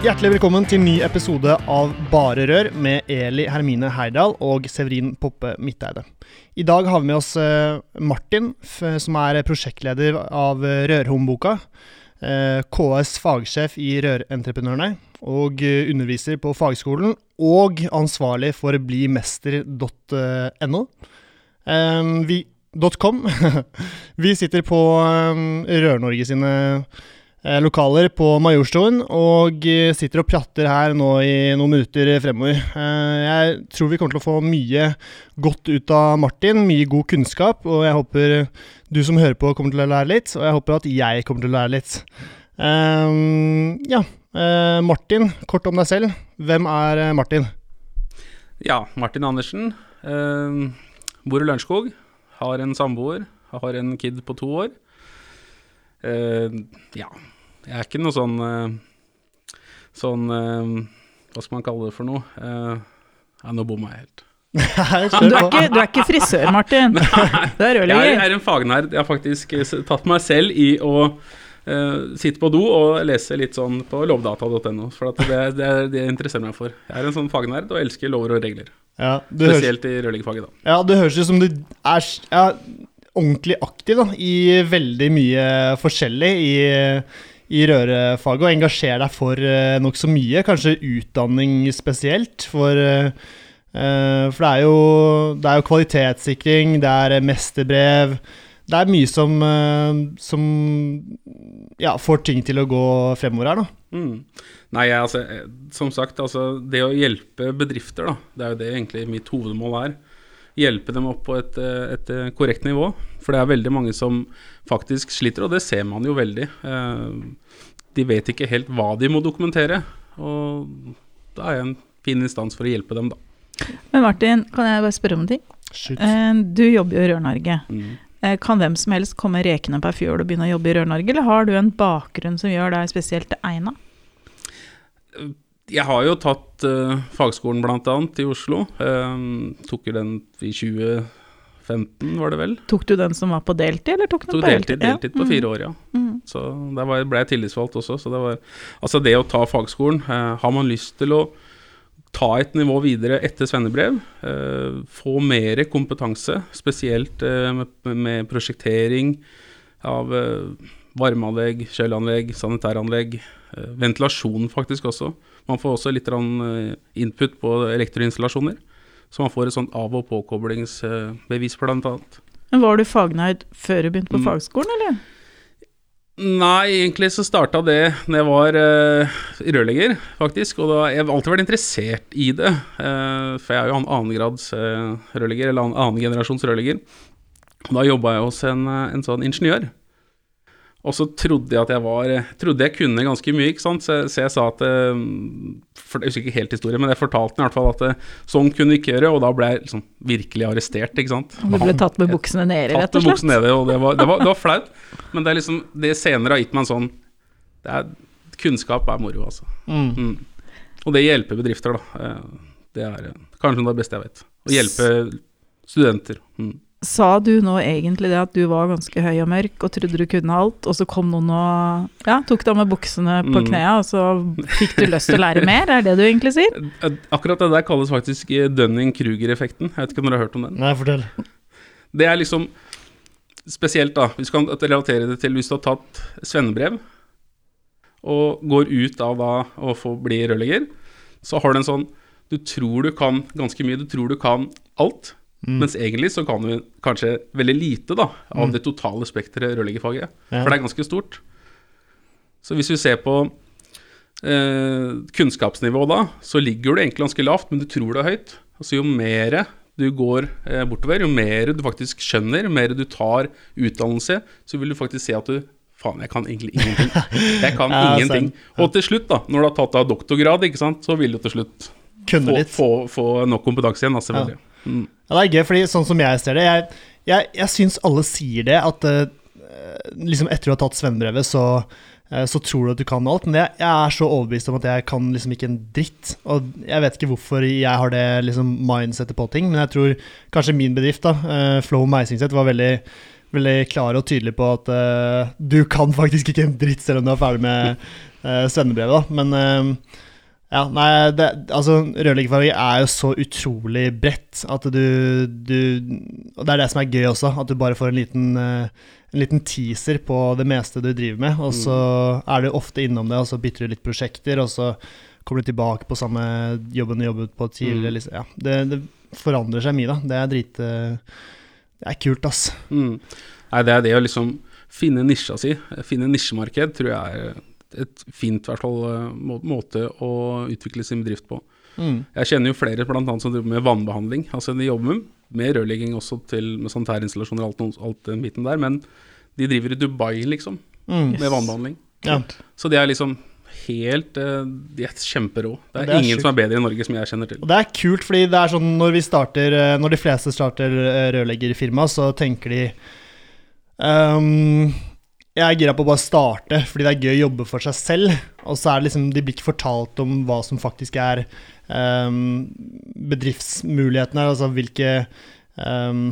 Hjertelig velkommen til ny episode av Bare Rør med Eli Hermine Heidal og Severin Poppe Midteide. I dag har vi med oss eh, Martin, som er prosjektleder av eh, Rørhomboka. Eh, KS fagsjef i Rørentreprenørene og underviser på fagskolen. Og ansvarlig for blimester.no. Vi, .com. vi sitter på Rør-Norge sine lokaler på Majorstuen, og eh, sitter og prater her nå i noen minutter fremover. Eh, jeg tror vi kommer til å få mye godt ut av Martin, mye god kunnskap, og jeg håper du som hører på, kommer til å lære litt, og jeg håper at jeg kommer til å lære litt. ja, Martin, kort om deg selv. Hvem er Martin? Ja, Martin Andersen. bor i Lørenskog. Har en samboer. Har en kid på to år. Uh, ja. Jeg er ikke noe sånn uh, Sånn uh, Hva skal man kalle det for noe? ja, nå bomma jeg helt. du, er ikke, du, er ikke, frisør, Martin. du er rørlegger. Jeg er en fagnerd. Jeg har faktisk tatt meg selv i å sitte på do og lese litt sånn på lovdata.no. For det, det, det interesserer meg for. Jeg er en sånn fagnerd og elsker lover og regler. Ja, Spesielt høres, i rørleggerfaget, da. Ja, det høres ut som du er ja, ordentlig aktiv da, i veldig mye forskjellig i, i rørefaget, og engasjere deg for uh, nokså mye, kanskje utdanning spesielt. For, uh, for det, er jo, det, er jo, kvalitetssikring, det er mesterbrev Det er mye som, uh, som ja, får ting til å gå fremover her, da. Mm. Nei, altså, som sagt, altså, det å hjelpe bedrifter, da, det er jo det egentlig mitt hovedmål er hjelpe dem opp på et, eh, et, eh, korrekt nivå. For det er veldig mange som faktisk sliter, og det ser man jo veldig. Eh, de vet ikke helt hva de må dokumentere, og da er jeg en fin instans for å hjelpe dem, da. Men Martin, kan jeg bare spørre om en ting? Shit. Du jobber jo i Rør-Norge. Mm. Kan hvem som helst komme rekende på ei fjøl og begynne å jobbe i Rør-Norge, eller har du en bakgrunn som gjør deg spesielt egna? Jeg har jo tatt uh, fagskolen bl.a. i Oslo. Um, tok jo den i 2015, var det vel. Tok du den som var på deltid, eller tok den tok på deltid? Deltid på fire mm. år, ja. Mm. Så der var, ble jeg tillitsvalgt også. Så det var Altså, det å ta fagskolen uh, Har man lyst til å ta et nivå videre etter svennebrev, uh, få mer kompetanse, spesielt med, med, prosjektering av varmeanlegg, kjøleanlegg, sanitæranlegg, ventilasjon faktisk også. Man får også litt eh, input på elektroinstallasjoner. Så man får et sånt av- og påkoblingsbevis, bl.a. Men Var du fagnerd før du begynte på mm. fagskolen, eller? Nei, egentlig så starta det da jeg var uh, rørlegger, faktisk. Og da, jeg har alltid vært interessert i det. Uh, for jeg er jo annengrads uh, rørlegger, eller annen generasjons rørlegger. Da jobba jeg hos en, en sånn ingeniør og så trodde jeg at jeg var Trodde jeg kunne ganske mye, ikke sant. Så, så jeg sa at eh, for, Jeg husker ikke helt historien, men jeg fortalte i hvert fall at eh, sånn kunne vi ikke gjøre, og da ble jeg liksom virkelig arrestert, ikke sant. Du ble tatt med buksene nede, rett og slett? Tatt med buksene nede, og det var, det, var, det var, flaut. Men det er liksom Det senere har gitt meg en sånn det er, Kunnskap er moro, altså. Mm. Mm. Og det hjelper bedrifter, da. Eh, det er kanskje noe av det beste jeg vet. Å hjelpe studenter. Mm. Sa du nå egentlig det at du var ganske høy og mørk og trodde du kunne alt, og så kom noen og ja, tok deg med buksene på mm. knærne, og så fikk du lyst til å lære mer? Er det du egentlig sier? Akkurat det der kalles faktisk Dunning-Kruger-effekten. Jeg vet ikke om dere har hørt om den? Nei, fortell. Det er liksom spesielt, da. Vi skal relatere det til hvis du har tatt svennebrev og går ut av da å få bli rørlegger, så har du en sånn Du tror du kan ganske mye, du tror du kan alt. Mm. Mens egentlig så kan du kanskje veldig lite da, av mm. det totale spekteret rørleggerfaget. Ja. For det er ganske stort. Så hvis vi ser på eh, kunnskapsnivået da, så ligger du egentlig ganske lavt, men du tror det er høyt. Altså Jo mer du går eh, bortover, jo mer du faktisk skjønner, jo mer du tar utdannelse, så vil du faktisk se at du Faen, jeg kan egentlig ingenting. Jeg kan Ja, ingenting. Og til slutt, da, når du har tatt av doktorgrad, ikke sant, så vil du til slutt få, få, få nok kompetanse igjen, selvfølgelig. Mm. Ja, det er gøy, fordi sånn som jeg ser det Jeg, jeg, jeg syns alle sier det, at eh, liksom etter du har tatt svennebrevet, så, eh, så tror du at du kan alt. Men jeg, jeg er så overbevist om at jeg kan liksom ikke en dritt. Og jeg vet ikke hvorfor jeg har det liksom mindsettet på ting, men jeg tror kanskje min bedrift, da, eh, Flow Meisingseth, var veldig Veldig klar og tydelig på at uh, du kan faktisk ikke en dritt selv om du er ferdig med uh, svennebrevet. da, Men eh, ja, nei, det, altså Rørleggerfaget er jo så utrolig bredt at du, du Og det er det som er gøy også, at du bare får en liten, eh, en liten teaser på det meste du driver med, og så er du ofte innom det, og så bytter du litt prosjekter, og så kommer du tilbake på samme jobben du jobbet på tidligere. Mm. Liksom. Ja, det, det forandrer seg mye, da. Det er drit... eh, Det er kult, ass. Mm. Nei, det er det å liksom finne nisja si, finne nisjemarked, tror jeg er et fint hvert fall, eh, måte å utvikle sin bedrift på. Mm. Jeg kjenner jo flere blant annet som driver med vannbehandling. Altså De jobber med, rørlegging også til, med sanitærinstallasjoner og alt, alt den biten der, men de driver i Dubai, liksom, Mm. med vannbehandling. Ja. Så de er liksom helt eh, De er kjemperå. Det er, Det er ingen sjukt. som er bedre i Norge, som jeg kjenner til. Og det er kult, fordi det er sånn når vi starter eh, Når de fleste starter rørleggerfirma, så tenker de ehm, Jeg er gira på å bare starte, fordi det er gøy å jobbe for seg selv. Og så er det liksom De blir ikke fortalt om hva som faktisk er um, bedriftsmulighetene, altså hvilke um,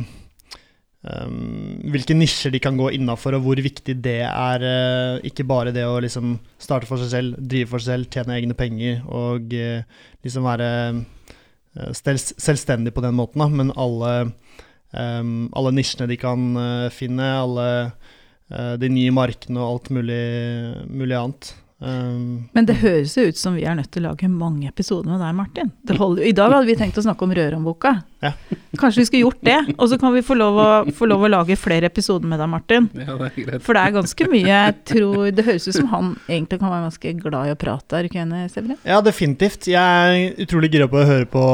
um, hvilke nisjer de kan gå innafor, og hvor viktig det er. Uh, ikke bare det å liksom starte for seg selv, drive for seg selv, tjene egne penger og uh, liksom være uh, selvstendig på den måten, da. Men alle, alle nisjene de kan finne, alle de nye markene og alt mulig, mulig annet. Um, Men det høres jo ut som vi er nødt til å lage mange episoder med deg, Martin. Det holder, I dag hadde vi tenkt å snakke om Røromboka. Ja. Kanskje vi skulle gjort det? Og så kan vi få lov, å, få lov å lage flere episoder med deg, Martin. Ja, det er greit. For det er ganske mye jeg tror Det høres ut som han egentlig kan være ganske glad i å prate, er du ikke enig, Severin? Ja, definitivt. Jeg er utrolig gira på å høre på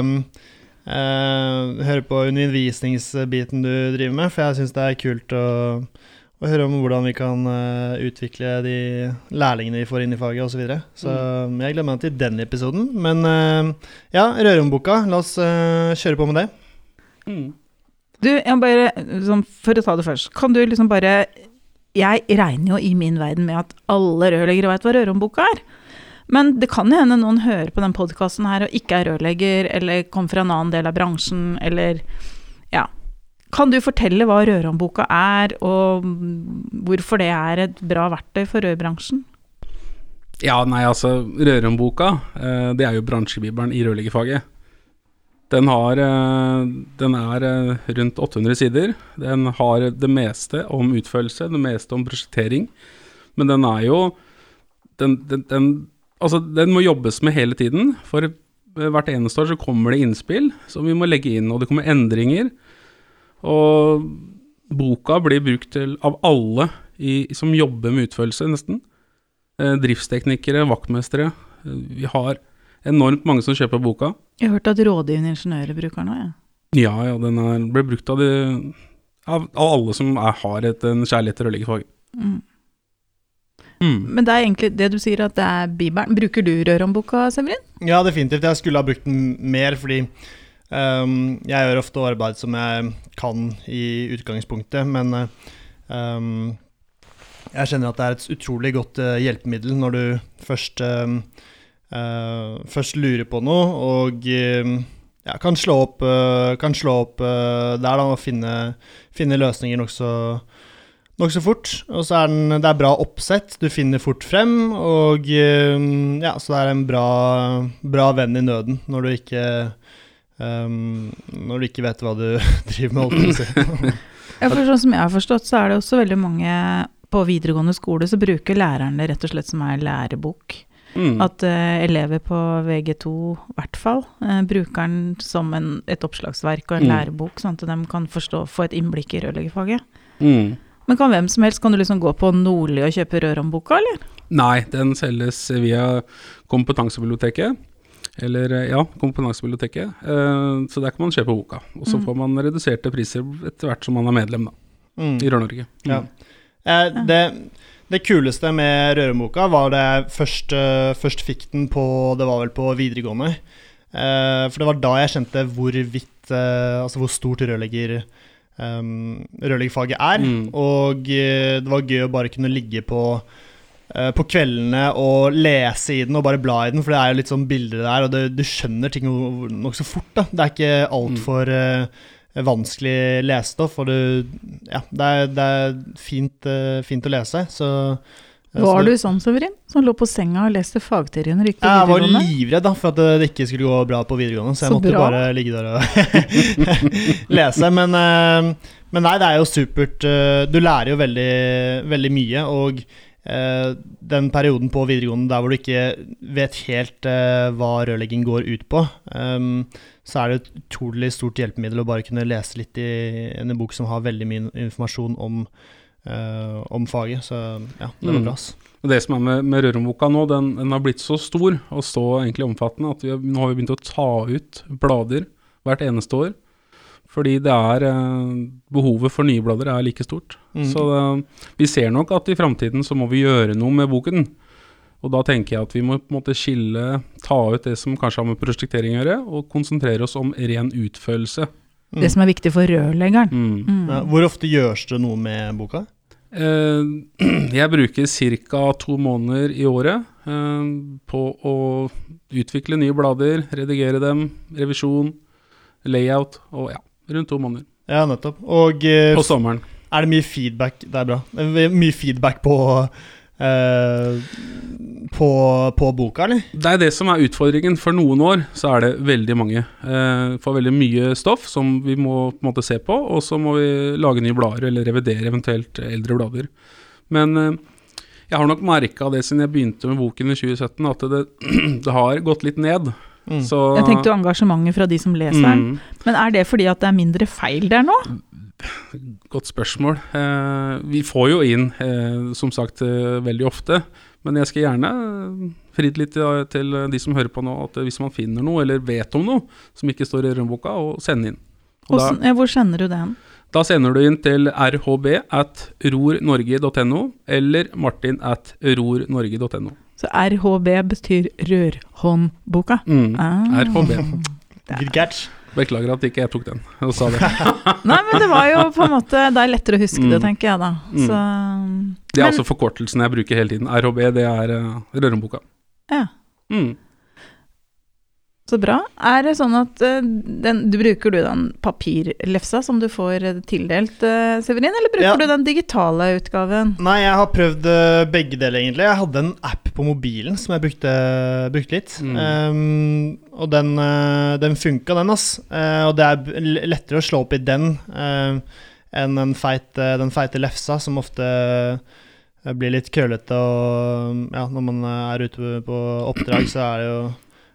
um, uh, Høre på undervisningsbiten du driver med, for jeg syns det er kult å, å høre om hvordan vi kan eh, utvikle de lærlingene vi får inn i faget, osv. Så, videre. så mm. jeg gleder meg til den episoden. Men eh, ja, Røromboka, la oss eh, kjøre på med det. Mm. Du, jeg bare, sånn, For å ta det først. Kan du liksom bare Jeg regner jo i min verden med at alle rørleggere vet hva rørhåndboka er. Men det kan jo hende noen hører på den podkasten her og ikke er rørlegger, eller kommer fra en annen del av bransjen, eller. Kan du fortelle hva rørhåndboka er, og hvorfor det er et bra verktøy for rørbransjen? Ja, nei, altså, Røromboka, eh, det er jo bransjebibelen i rørleggerfaget. Den eh, Den er eh, rundt 800 sider. Den har det meste om utførelse, det meste om prosjektering. Men den er jo den, den, den Altså, den må jobbes med hele tiden. For hvert eneste år så kommer det innspill som vi må legge inn, og det kommer endringer. Og boka blir brukt til av alle i, som jobber med utførelse, nesten. Eh, driftsteknikere, vaktmestere. Eh, vi har enormt mange som kjøper boka. Jeg har hørt at rådgivende ingeniører bruker den òg, jeg. Ja, ja, den er, ble brukt av, de, av, av alle som er, har et, en kjærlighet til rørleggerfag. Mm. Mm. Men det er egentlig det du sier at det er Bibelen. Bruker du rørhåndboka, Severin? Ja, definitivt. Jeg skulle ha brukt den mer, fordi ehm, jeg gjør ofte arbeid som jeg kan i utgangspunktet, men ehm, jeg kjenner at det er et utrolig godt eh, hjelpemiddel når du først, um, uh, først lurer på noe, og ja, kan slå opp, uh, kan slå opp der da, og finne, finne løsninger nokså Nokså fort. Og så er den, det er bra oppsett, du finner fort frem. Og ja, så det er en bra, bra venn i nøden når du ikke ehm, Når du ikke vet hva du driver med. Ja, for sånn som jeg har forstått, så er det også veldig mange på videregående skole så bruker lærerne rett og slett som er lærebok. Mm. At uh, elever på VG2 i hvert fall uh, bruker den som en, et oppslagsverk og en Mm. lærebok, sånn at de kan forstå, få et innblikk i rørleggerfaget. Mm. Men kan hvem som helst, kan du liksom gå på Nordli og kjøpe rørhåndboka, eller? Nei, den selges via Kompetansebiblioteket. Eller eh, ja, Kompetansebiblioteket. Eh, så der kan man kjøpe boka. Og så Mm. får man reduserte priser etter hvert som man er medlem da, Mm. i Rør-Norge. Ja. Mm. Eh, det, det kuleste med Røreboka var det jeg først, først fikk den på Det var vel på videregående. Eh, for det var da jeg kjente hvor vidt eh, Altså hvor stort rørlegger um, rørleggerfaget er. Mm. Og det var gøy å bare kunne ligge på på kveldene og lese i den og bare bla i den, for det er jo litt sånn bilder der, og det, du skjønner ting no- nokså fort. da Det er ikke altfor uh, vanskelig lesestoff, og du Ja, det er, det er fint, uh, fint å lese, så eh, Var du sånn, Severin? Som lå på senga og leste fagteorien når gikk på jeg var livredd da, for at det ikke skulle gå bra på videregående, så jeg Så måtte bra. bare ligge der og lese. Men, eh, men nei, det er jo supert. eh, Du lærer jo veldig, veldig mye, og eh, den perioden på videregående der hvor du ikke vet helt eh, hva rørlegging går ut på, ehm, så er det et utrolig stort hjelpemiddel å bare kunne lese litt i en bok som har veldig mye informasjon om, eh, om faget. Så ja, det var Mm. bra. Og Det som er med, med Røromboka nå, den, den har blitt så stor og så egentlig omfattende at vi, har- nå har vi begynt å ta ut blader hvert eneste år. Fordi det er eh, behovet for nye blader er like stort. Mm. Så det, vi ser nok at i framtiden så må vi gjøre noe med boken. Og da tenker jeg at vi må på en måte skille, ta ut det som kanskje har med prosjektering å gjøre, og konsentrere oss om ren utførelse. Mm. Det som er viktig for rørleggeren. Mm. Mm. Ja, hvor ofte gjøres det noe med boka? Eh, jeg bruker ca. to måneder i året eh, på å utvikle nye blader, redigere dem, revisjon, layout og ja, rundt to måneder. Ja, nettopp. Og eh, På sommeren. er det mye feedback Det er bra. Det er mye feedback på Uh, på, på boka, eller? Det er det som er utfordringen. For noen år så er det veldig mange. Uh, får veldig mye stoff som vi må på en måte se på, og så må vi lage nye blader eller revidere eventuelt eldre blader. Men uh, jeg har nok merka det siden jeg begynte med boken i 2017, at det, det har gått litt ned. Mm. Så Jeg tenkte jo engasjementet fra de som leser den. mm, Men er det fordi at det er mindre feil der nå? Godt spørsmål. Eh, vi får jo inn, eh, som sagt, eh, veldig ofte. Men jeg skal gjerne eh, fridd litt til, til de som hører på nå, at hvis man finner noe, eller vet om noe som ikke står i rømboka, og sende inn. Og da, Hvordan- ja, hvor sender du det hen? da sender du inn til rhb at rornorge.no, eller martin at rornorge.no. Så RHB betyr Rørhåndboka. Mm. Ah. RHB. Good catch. Beklager at ikke jeg tok den og sa det. Nei, men det var jo på en måte Det er lettere å huske det, Mm. tenker jeg da. Mm. Så, Det er men, altså forkortelsen jeg bruker hele tiden. RHB, det er uh, rørhåndboka. Ja. Mm. Så bra. Er det sånn at eh, den, du bruker du den papirlefsa som du får tildelt, eh, Severin, eller bruker Ja. du den digitale utgaven? Nei, jeg har prøvd eh, begge deler, egentlig. Jeg hadde en app på mobilen som jeg brukte, brukte litt. Mm. Um, og den, den funka, den, ass. Uh, og det er lettere å slå opp i den uh, enn den feite, den feite lefsa, som ofte blir litt krøllete. Og ja, når man er ute på oppdrag, så er det jo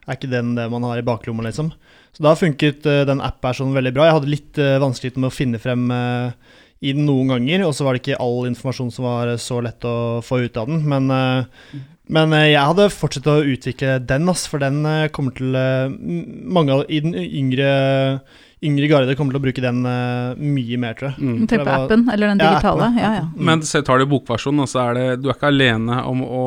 er ikke den det man har i baklomma, liksom. Så da funket uh, den appen sånn veldig bra. Jeg hadde litt uh, vanskeligheter med å finne frem uh, i den noen ganger, og så var det ikke all informasjon som var så lett å få ut av den. Men, uh, men eh, jeg hadde fortsatt å utvikle den, ass, for den eh, kommer til eh, Mange i den yngre, yngre garde kommer til å bruke den eh, mye mer, tror jeg. Mm. Tenk på appen, eller den digitale. Ja, Ja, ja. Men så tar du bokversjonen, og så er det Du er ikke alene om å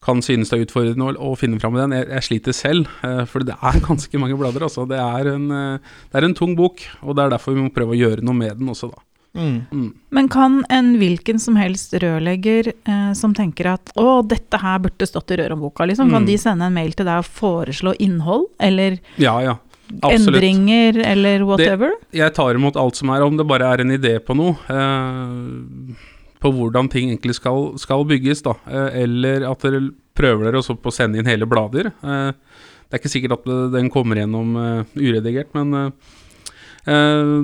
kan synes det er utfordrende å, å finne fram i den. Jeg, jeg sliter selv, eh, for det er ganske mange blader. Altså. Det, er en, eh, det er en tung bok, og det er derfor vi må prøve å gjøre noe med den også, da. Mm. Mm. Men kan en hvilken som helst rørlegger eh, som tenker at å, dette her burde stått i rørhåndboka, liksom, kan Mm. de sende en mail til deg og foreslå innhold, eller Ja, ja. Absolutt. endringer, eller whatever? Jeg tar imot alt som er, om det bare er en idé på noe. Eh, på hvordan ting egentlig skal, skal bygges, da. Eh, eller at dere prøver dere også på å sende inn hele blader. Eh, det er ikke sikkert at den kommer gjennom eh, uredigert, men eh, eh,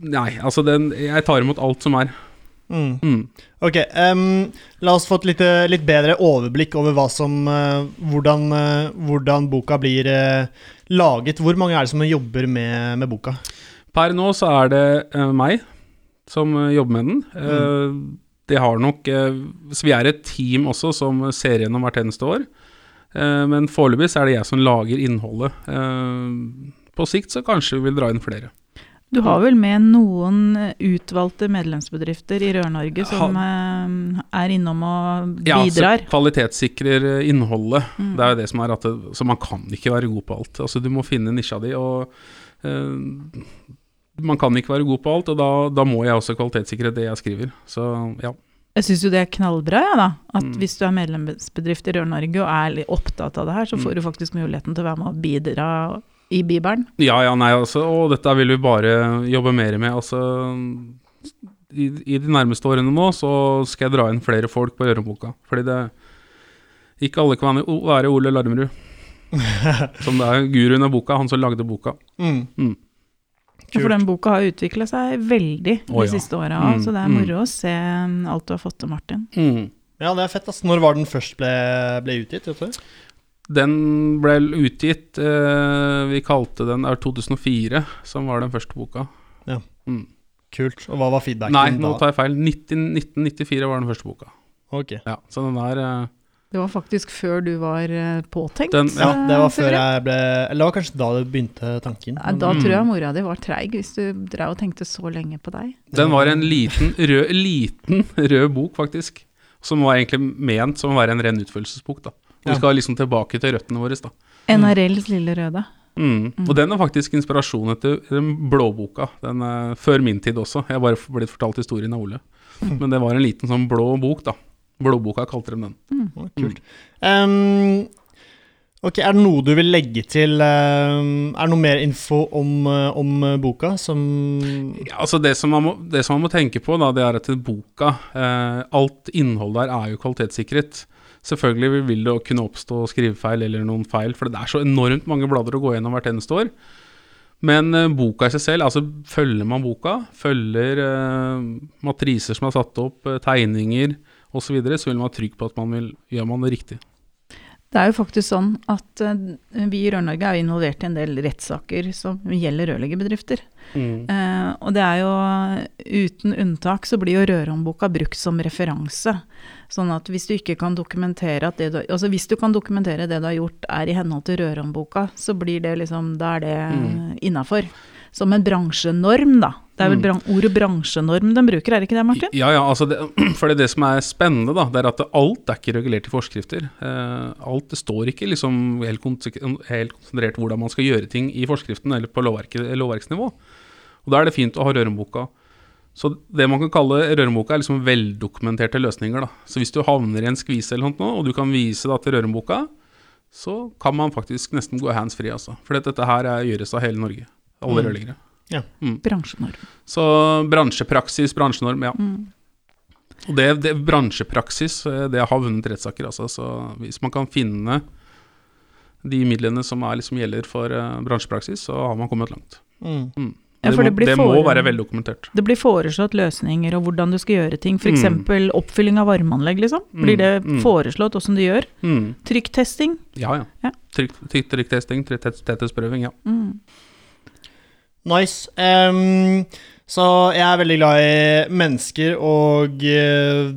Nei, altså den Jeg tar imot alt som er. Mm. Mm. Ok, um, la oss få et litt, litt bedre overblikk over hva som, uh, hvordan, uh, hvordan boka blir uh, laget. Hvor mange er det som jobber med, med boka? Per nå så er det eh, meg som eh, jobber med den. Eh, det har nok eh, Så vi er et team også som ser gjennom hvert eneste år. Eh, men foreløpig så er det jeg som lager innholdet. Eh, på sikt så kanskje vi vil dra inn flere. Du har vel med noen utvalgte medlemsbedrifter i Rør-Norge som er innom og Ja, bidrar? så kvalitetssikrer innholdet. Mm. Det er jo det som er at det, Så man kan ikke være god på alt. Altså Du må finne nisja di, og eh, man kan ikke være god på alt, og da, da må jeg også kvalitetssikre det jeg skriver. Så ja. Jeg syns jo det er knallbra, ja, da. At Mm. hvis du er medlemsbedrift i Rør-Norge og er litt opptatt av det her, så får Mm. du faktisk muligheten til å være med og bidra i Bibelen. Ja, ja, nei, altså, og dette vil vi bare jobbe mer med. Altså, i, I de nærmeste årene nå så skal jeg dra inn flere folk på Røreboka. Fordi det Ikke alle kan være- være Ole Larmerud. som det er guruen av boka, han som lagde boka. Mm. Mm. For den boka har utvikla seg veldig de Å, ja. siste åra, Mm, så det er mm. moro å se um, alt du har fått til, Martin. Mm. Ja, det er fett. Altså. Når var den først ble, ble utgitt? Vet du? Den ble utgitt eh, Vi kalte den er 2004, som var den første boka. Ja. Mm. Kult. Og hva var feedbacken da? Nei, nå tar jeg feil. 19, 1994 var den første boka. Ok. Ja, så den er eh, Det var faktisk før du var eh, påtenkt. Den- Ja, det var eh, før jeg ble Eller det var kanskje da det begynte tanken. Ja, da Mm. tror jeg mora di var treig, hvis du drev og tenkte så lenge på deg. Den var en liten rød, liten rød bok, faktisk. Som var egentlig ment som å være en ren utførelsesbok. da. Vi skal liksom tilbake til røttene våre. da. NRLs lille røde. Mm. Mm. Og den er faktisk inspirasjonen til den blåboka. Den er før min tid også. Jeg har bare blitt fortalt historien av Ole. Mm. Men det var en liten sånn blå bok, da. Blåboka kalte de den. Å, Kult. Um, ok, Er det noe du vil legge til Er det noe mer info om, eh, om eh, boka som Ja, altså det som, man må, det som man må tenke på, da, det er at boka eh, Alt innhold der er jo kvalitetssikret. Selvfølgelig vil det kunne oppstå skrivefeil eller noen feil, for det er så enormt mange blader å gå gjennom hvert eneste år. Men eh, boka i seg selv, altså følger man boka, følger eh, matriser som er satt opp, eh, tegninger osv., så, videre, så vil man være trygg på at man vil, gjør man det riktig. Det er jo faktisk sånn at eh, vi i Rør-Norge er involvert i en del rettssaker som gjelder rørleggerbedrifter. Eh, og det er jo uten unntak så blir jo Rørhåndboka brukt som referanse. Sånn at hvis du ikke kan dokumentere at det du Altså hvis du kan dokumentere det du har gjort er i henhold til Rørhåndboka, så blir det liksom Da er det Mm. innafor. Som en bransjenorm, da. Det er vel Mm. bran ordet bransjenorm den bruker, er det ikke det, Martin? Ja, ja, altså det, for det, det som er spennende, da, det er at alt er ikke regulert i forskrifter. Eh, alt det står ikke liksom helt, konsentrert hvordan man skal gjøre ting i forskriften eller på lovverket, lovverksnivå. Og Da er det fint å ha rørenboka. Så det man kan kalle rørenboka er liksom veldokumenterte løsninger. da. Så hvis du havner i en skvise eller noe, og du kan vise da til rørenboka, så kan man faktisk nesten gå hands free, altså. For dette her er, gjøres av hele Norge. Alle Mm. rørleggere. Bransjenorm. Så bransjepraksis, bransjenorm, ja. Mm. Og det, det bransjepraksis, eh, det har vunnet rettssaker, altså. Så hvis man kan finne de midlene som er, liksom, gjelder for uh, bransjepraksis, så har man kommet langt. Mm. Mm. Ja, det, for må, det blir det må være veldokumentert. Det blir foreslått løsninger og hvordan du skal gjøre ting. F.eks. Mm. eksempel oppfylling av varmeanlegg, liksom. Mm, Blir det mm. foreslått åssen du gjør? Mm. Trykktesting. Ja, ja. Ja. Trykk- trykk- Trykktesting, trykk- tetthetsprøving, ja. Nice. Um, så jeg er veldig glad i mennesker, og uh,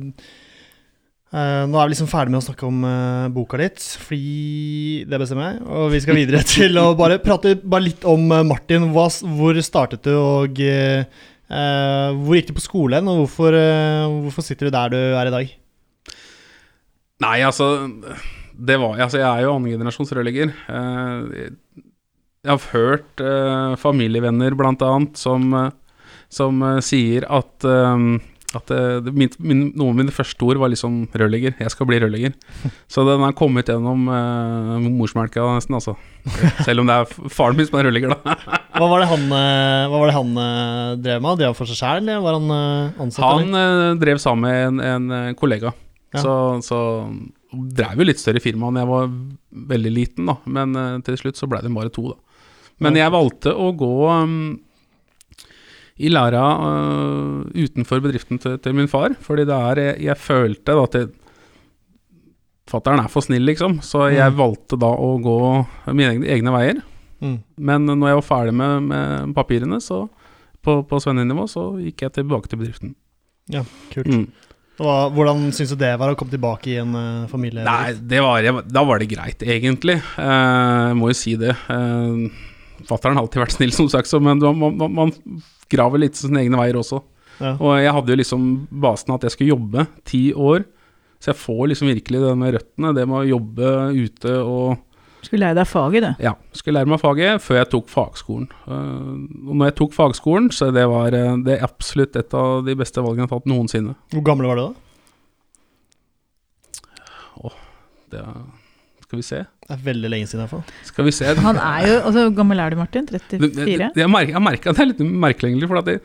nå er vi liksom ferdig med å snakke om uh, boka ditt, fordi det bestemmer jeg. Og vi skal videre til å bare prate bare litt om Martin. Hva, hvor startet du, og hvor gikk du på skolen, og hvorfor, hvorfor sitter du der du er i dag? Nei, altså var, altså Jeg er jo annengenerasjons rørlegger. Eh, jeg har hørt uh, familievenner, blant annet, som, uh, som uh, sier at, at min, min, noen av mine første ord var liksom 'rørlegger'. Jeg skal bli rørlegger. Så den har kommet gjennom uh, morsmelka, nesten, altså. Selv om det er faren min som er rørlegger, da. Hva var det han, var det han drev med? Drev for seg sjæl, eller var han ansatt? Han drev sammen med en, en kollega. Ja. Så, så drev jo litt større firma enn jeg var veldig liten, da. Men til slutt så ble det bare to, da. Men jeg valgte å gå um, i læra uh, utenfor bedriften til, til min far, fordi det er Jeg, jeg følte da at jeg, Fattern er for snill, liksom, så jeg Mm. valgte da å gå mine egne, egne veier. Mm. Men når jeg var ferdig med, med papirene, så på, på svennenivå, så gikk jeg tilbake til bedriften. Ja, kult. Mm. Hva, hvordan syns du det var å komme tilbake i en uh, familie? Nei, det var, da var det greit, egentlig. Uh, jeg må jo si det. Uh, Fatter'n har alltid vært snill, som sagt, så, men man, man, man, graver litt sine egne veier også. Ja. Og jeg hadde jo liksom basen at jeg skulle jobbe ti år, så jeg får liksom virkelig det med røttene, det med å jobbe ute og Skulle lære deg faget, du? Ja, skulle lære meg faget før jeg tok fagskolen. Uh, og når jeg tok fagskolen, så det var uh, det absolutt et av de beste valgene jeg har tatt noensinne. Hvor gammel var du da? Åh, det er skal vi se. Det er veldig lenge siden, iallfall. Skal vi se. Han er jo altså, Hvor gammel er du, Martin? 34? Jeg merker, jeg merker at det er litt merkelig, egentlig. For jeg,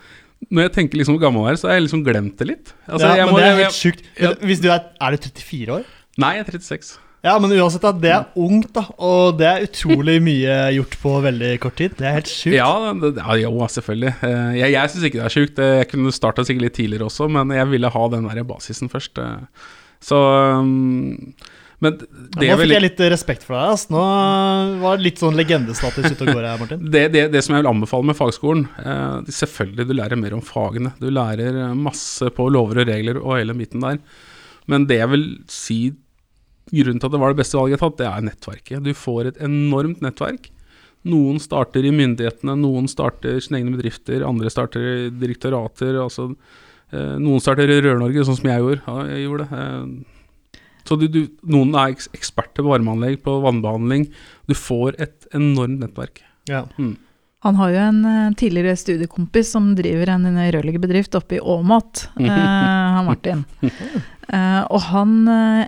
når jeg tenker liksom hvor gammel jeg er, så har jeg liksom glemt det litt. Altså, ja, men må, det er helt sjukt. Ja. Hvis du er, er du 34 år? Nei, jeg er 36. Ja, men uansett, da, det er ungt, da. Og det er utrolig mye gjort på veldig kort tid. Det er helt sjukt. Ja, det, ja jo, selvfølgelig. Eh, jeg, jeg syns ikke det er sjukt. Jeg kunne starta sikkert litt tidligere også, men jeg ville ha den der basisen først. Eh. Så um, men det ja, nå fikk jeg litt respekt for deg. Altså. Nå var det litt sånn legendestatus ute og går her, Martin. det, det, det, som jeg vil anbefale med fagskolen eh, Selvfølgelig du lærer mer om fagene. Du lærer masse på lover og regler og hele biten der. Men det jeg vil si grunnen til at det var det beste valget jeg har tatt, det er nettverket. Du får et enormt nettverk. Noen starter i myndighetene, noen starter sine egne bedrifter, andre starter i direktorater. Altså, eh, noen starter i Rør-Norge, sånn som jeg gjorde. Ja, jeg gjorde det. Eh, så du, du, noen er eksperter på varmeanlegg, på vannbehandling. Du får et enormt nettverk. Ja. Mm. Han har jo en uh, tidligere studiekompis som driver en, rørleggerbedrift oppe i Åmot, eh, han Martin. Eh, og han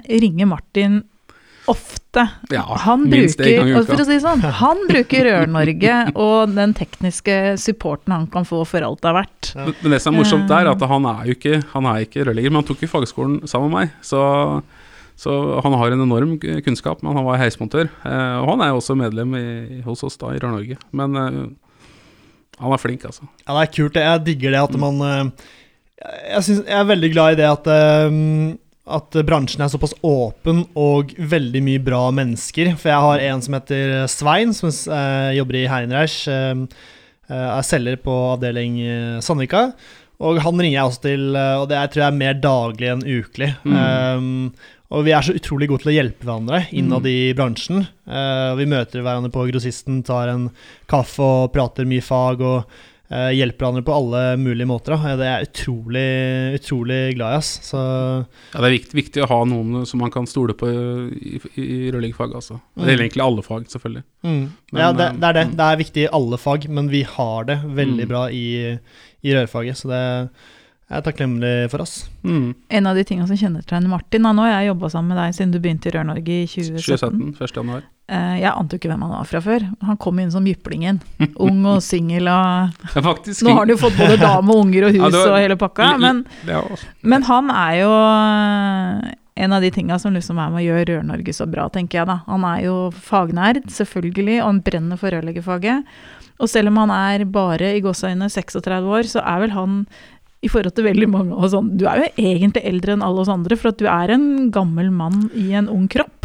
ringer Martin ofte. Ja, han minst bruker, en gang i uka. For å si sånn, han bruker Rør-Norge og den tekniske supporten han kan få for alt det har vært. Ja. Men det som er morsomt der, er at han er jo ikke, han er ikke rørlegger, men han tok jo fagskolen sammen med meg. Så så han har en enorm kunnskap, men han var heismontør. Eh, og han er jo også medlem i, hos oss da, i Rør-Norge. Men eh, han er flink, altså. Ja, det er kult. Jeg digger det at man eh, jeg, synes, jeg, er veldig glad i det at, at bransjen er såpass åpen og veldig mye bra mennesker. For jeg har en som heter Svein, som eh, jobber i Heinreich. Eh, er selger på avdeling Sandvika. Og han ringer jeg også til, og det er, tror jeg er mer daglig enn ukelig. Mm. Um, og vi er så utrolig gode til å hjelpe hverandre innad mm. i bransjen. Uh, vi møter hverandre på grossisten, tar en kaffe og prater mye fag. og uh, hjelper hverandre på alle mulige måter. Da. Det er utrolig, utrolig glad i. Ass. Så, ja, det er viktig, viktig, å ha noen som man kan stole på i, i, i rørleggerfag. Altså. Det gjelder mm. egentlig alle fag, selvfølgelig. Mm. Men, ja, det, det, er det. Mm. Det er viktig i alle fag, men vi har det veldig mm. bra i, i rørfaget. Så det er jeg er takknemlig for oss. Mm. En av de tingene som kjennetegner Martin Nå har jeg jobba sammen med deg siden du begynte i Rør-Norge i 2017. 2017 1. januar. Uh, jeg ante jo ikke hvem han var fra før. Han kom inn som jyplingen. Ung og singel og ja, faktisk, Nå har han jo fått både dame og unger og hus ja, var, og hele pakka. Men, men, han er jo eh, en av de tinga som liksom er med å gjøre Rør-Norge så bra, tenker jeg da. Han er jo fagnerd, selvfølgelig, og han brenner for rørleggerfaget. Og selv om han er bare i gåseøyne 36 år, så er vel han i forhold til veldig mange og sånn. Du er jo egentlig eldre enn alle oss andre, for at du er en gammel mann i en ung kropp.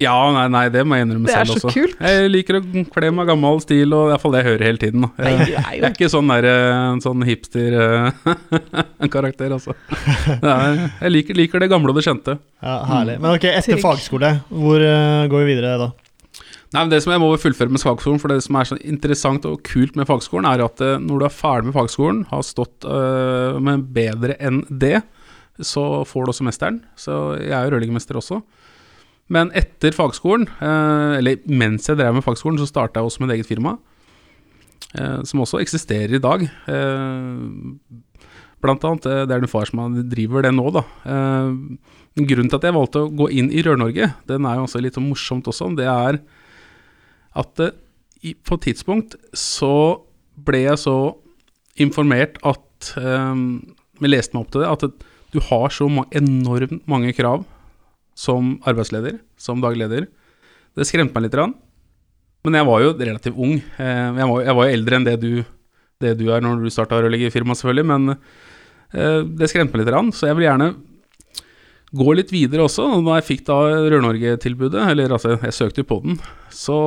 Ja, nei, nei det må jeg innrømme selv også. Det er så kult. Jeg liker å kle meg gammel stil, og iallfall det jeg hører hele tiden. Nei, jeg, er jeg er ikke sånn, der, eh, sånn hipster-karakter, eh, altså. Nei, jeg liker, liker, det gamle og det kjente. Ja, Herlig. Men ok, etter fagskole, hvor uh, går vi videre da? Nei, men Det som jeg må fullføre med fagskolen, for det som er så interessant og kult med fagskolen, er at uh, når du er ferdig med fagskolen, har stått uh, med bedre enn det, så får du også mesteren. Så jeg er jo rørleggermester også. Men etter fagskolen, uh, eller mens jeg drev med fagskolen, så starta jeg også med et eget firma. som også eksisterer i dag. blant annet, det er en far som driver det nå, da. grunnen til at jeg valgte å gå inn i Rør-Norge, den er jo også litt morsomt også. Det er at det, i, på et tidspunkt så ble jeg så informert at um, Vi leste meg opp til det, at du har så ma enormt mange krav som arbeidsleder, som dagleder. Det skremte meg litt. Men jeg var jo relativt ung. Eh, jeg var, jeg var jo eldre enn det du, det du er når du starta rørleggerfirma, selvfølgelig. Men eh, det skremte meg litt, så jeg vil gjerne gå litt videre også. Og da jeg fikk da Rør-Norge-tilbudet, eller altså jeg søkte jo på den, så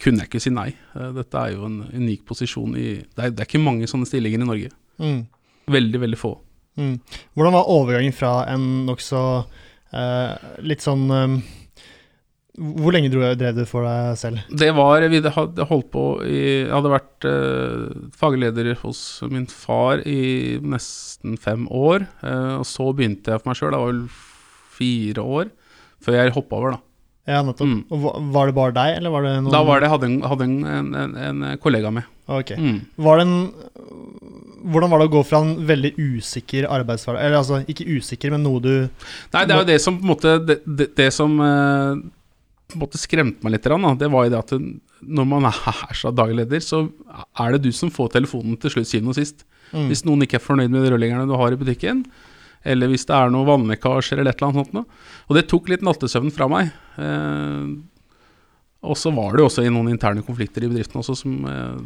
kunne jeg ikke si nei. Eh, dette er jo en unik posisjon i Det er, det er ikke mange sånne stillinger i Norge. Mm. Veldig, veldig få. Mm. Hvordan var overgangen fra en nokså eh, litt sånn um, Hvor lenge drev du for deg selv? Det var Vi hadde holdt på i Jeg hadde vært eh, fagleder hos min far i nesten fem år. Eh, og så begynte jeg for meg sjøl. Det var vel fire år før jeg hoppa over, da. Ja, nettopp. Mm. Og Var det bare deg, eller var det noen Da var det, hadde en, hadde en, en, en kollega med. Ok. Mm. Var det en hvordan var det å gå fra en veldig usikker arbeidshverdag Eller altså, ikke usikker, men noe du Nei, det er jo det som på en måte Det, det, det som eh, på en måte skremte meg litt, det var jo det at når man er så daglig leder, så er det du som får telefonen til slutt, syvende og sist. Mm. Hvis noen ikke er fornøyd med de rørleggerne du har i butikken, eller hvis det er noe vannlekkasjer eller et eller annet sånt. Og det tok litt nattesøvn fra meg. Eh, og så var det jo også i noen interne konflikter i bedriften også som eh,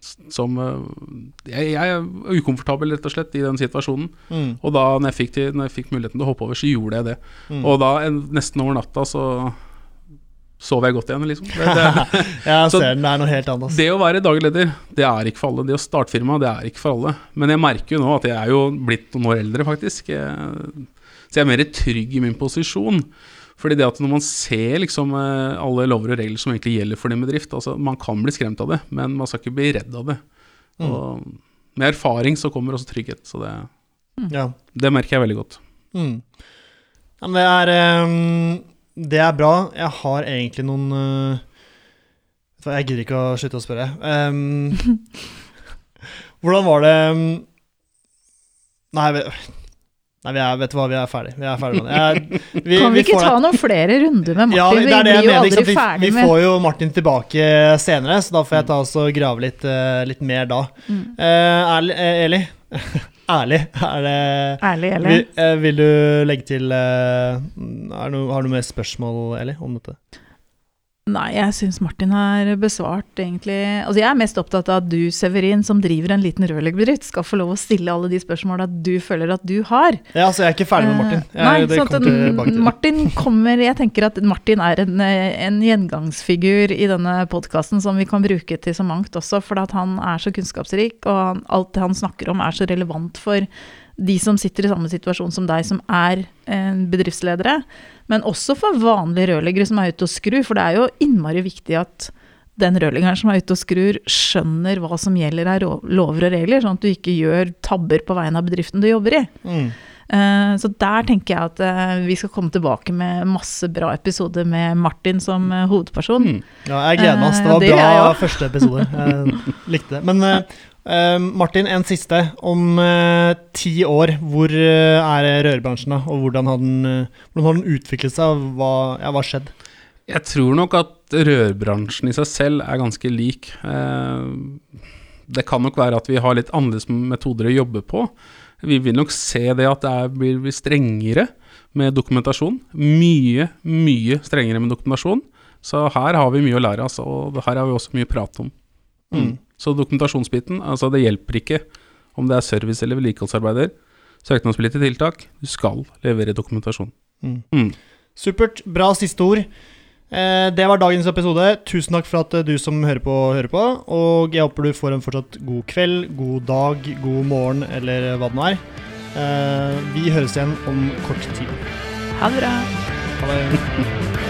som eh, jeg, jeg, er ukomfortabel, rett og slett, i den situasjonen. Mm. Og da når jeg, fikk til, når jeg fikk muligheten til å hoppe over, så gjorde jeg det. Mm. Og da, en, nesten over natta, så sov jeg godt igjen, liksom. Det, det, jeg ser den, det er noe helt annet. Det å være daglig leder, det er ikke for alle. Det å starte firma, det er ikke for alle. Men jeg merker jo nå at jeg er jo blitt noen år eldre, faktisk. Så jeg er mer trygg i min posisjon. Fordi det at når man ser liksom eh, alle lover og regler som egentlig gjelder for din bedrift altså Man kan bli skremt av det, men man skal ikke bli redd av det. Mm. Og med erfaring så kommer også trygghet. Så det, mm. ja. det merker jeg veldig godt. Mm. Ja, det, er, um, det er bra. Jeg har egentlig noen uh, Jeg gidder ikke å slutte å spørre. Um, hvordan var det um, Nei, Nei, vi er, vet du hva, vi er ferdig. Vi er ferdig med det. vi, kan vi, vi ikke ta noen flere runder med Martin? Ja, det er det vi blir jo aldri vi, ferdig med Vi får jo Martin tilbake senere, så da får jeg ta oss og grave litt, uh, litt mer da. Mm. Uh, Eli, ærlig, er det Ærlig, Eli. Vil, uh, vil, du legge til no, Har du mer spørsmål, Eli, om dette? Nei, jeg syns Martin har besvart egentlig Altså, jeg er mest opptatt av at du, Severin, som driver en liten rørleggerbedrift, skal få lov å stille alle de spørsmåla du føler at du har. Ja, altså, jeg er ikke ferdig med Martin. Jeg, Nei, sånn at Martin kommer Jeg tenker at Martin er en, en gjengangsfigur i denne podkasten som vi kan bruke til så mangt også, for at han er så kunnskapsrik, og alt det han snakker om er så relevant for de som sitter i samme situasjon som deg, som er eh, bedriftsledere. Men også for vanlige rørleggere som er ute og skrur, for det er jo innmari viktig at den rørleggeren som er ute og skrur, skjønner hva som gjelder av lover og regler, sånn at du ikke gjør tabber på vegne av bedriften du jobber i. Mm. Uh, så der tenker jeg at uh, vi skal komme tilbake med masse bra episoder med Martin som uh, hovedperson. Mm. Ja, jeg gleder meg. Det var det bra første episode. Jeg likte det. Men Martin, en siste. Om ti år, hvor er rørbransjen da? Og hvordan har den, hvordan har den utviklet seg? Hva ja, skjedd? Jeg tror nok at rørbransjen i seg selv er ganske lik. det kan nok være at vi har litt annerledes metoder å jobbe på. Vi vil nok se det at det er, blir, blir strengere med dokumentasjon. Mye, mye strengere med dokumentasjon. Så her har vi mye å lære, altså, og her har vi også mye prat om. Mm. mm. Så dokumentasjonsbiten, altså det hjelper ikke om det er service- eller vedlikeholdsarbeider. Søknadspliktige tiltak, du skal levere dokumentasjon. Mm. Mm. Supert. Bra siste ord. Eh, det var dagens episode. Tusen takk for at eh, du som hører på, hører på. Og jeg håper du får en fortsatt god kveld, god dag, god morgen eller hva det nå er. Eh, vi høres igjen om kort tid. Ha det bra. Ha det.